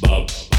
Bar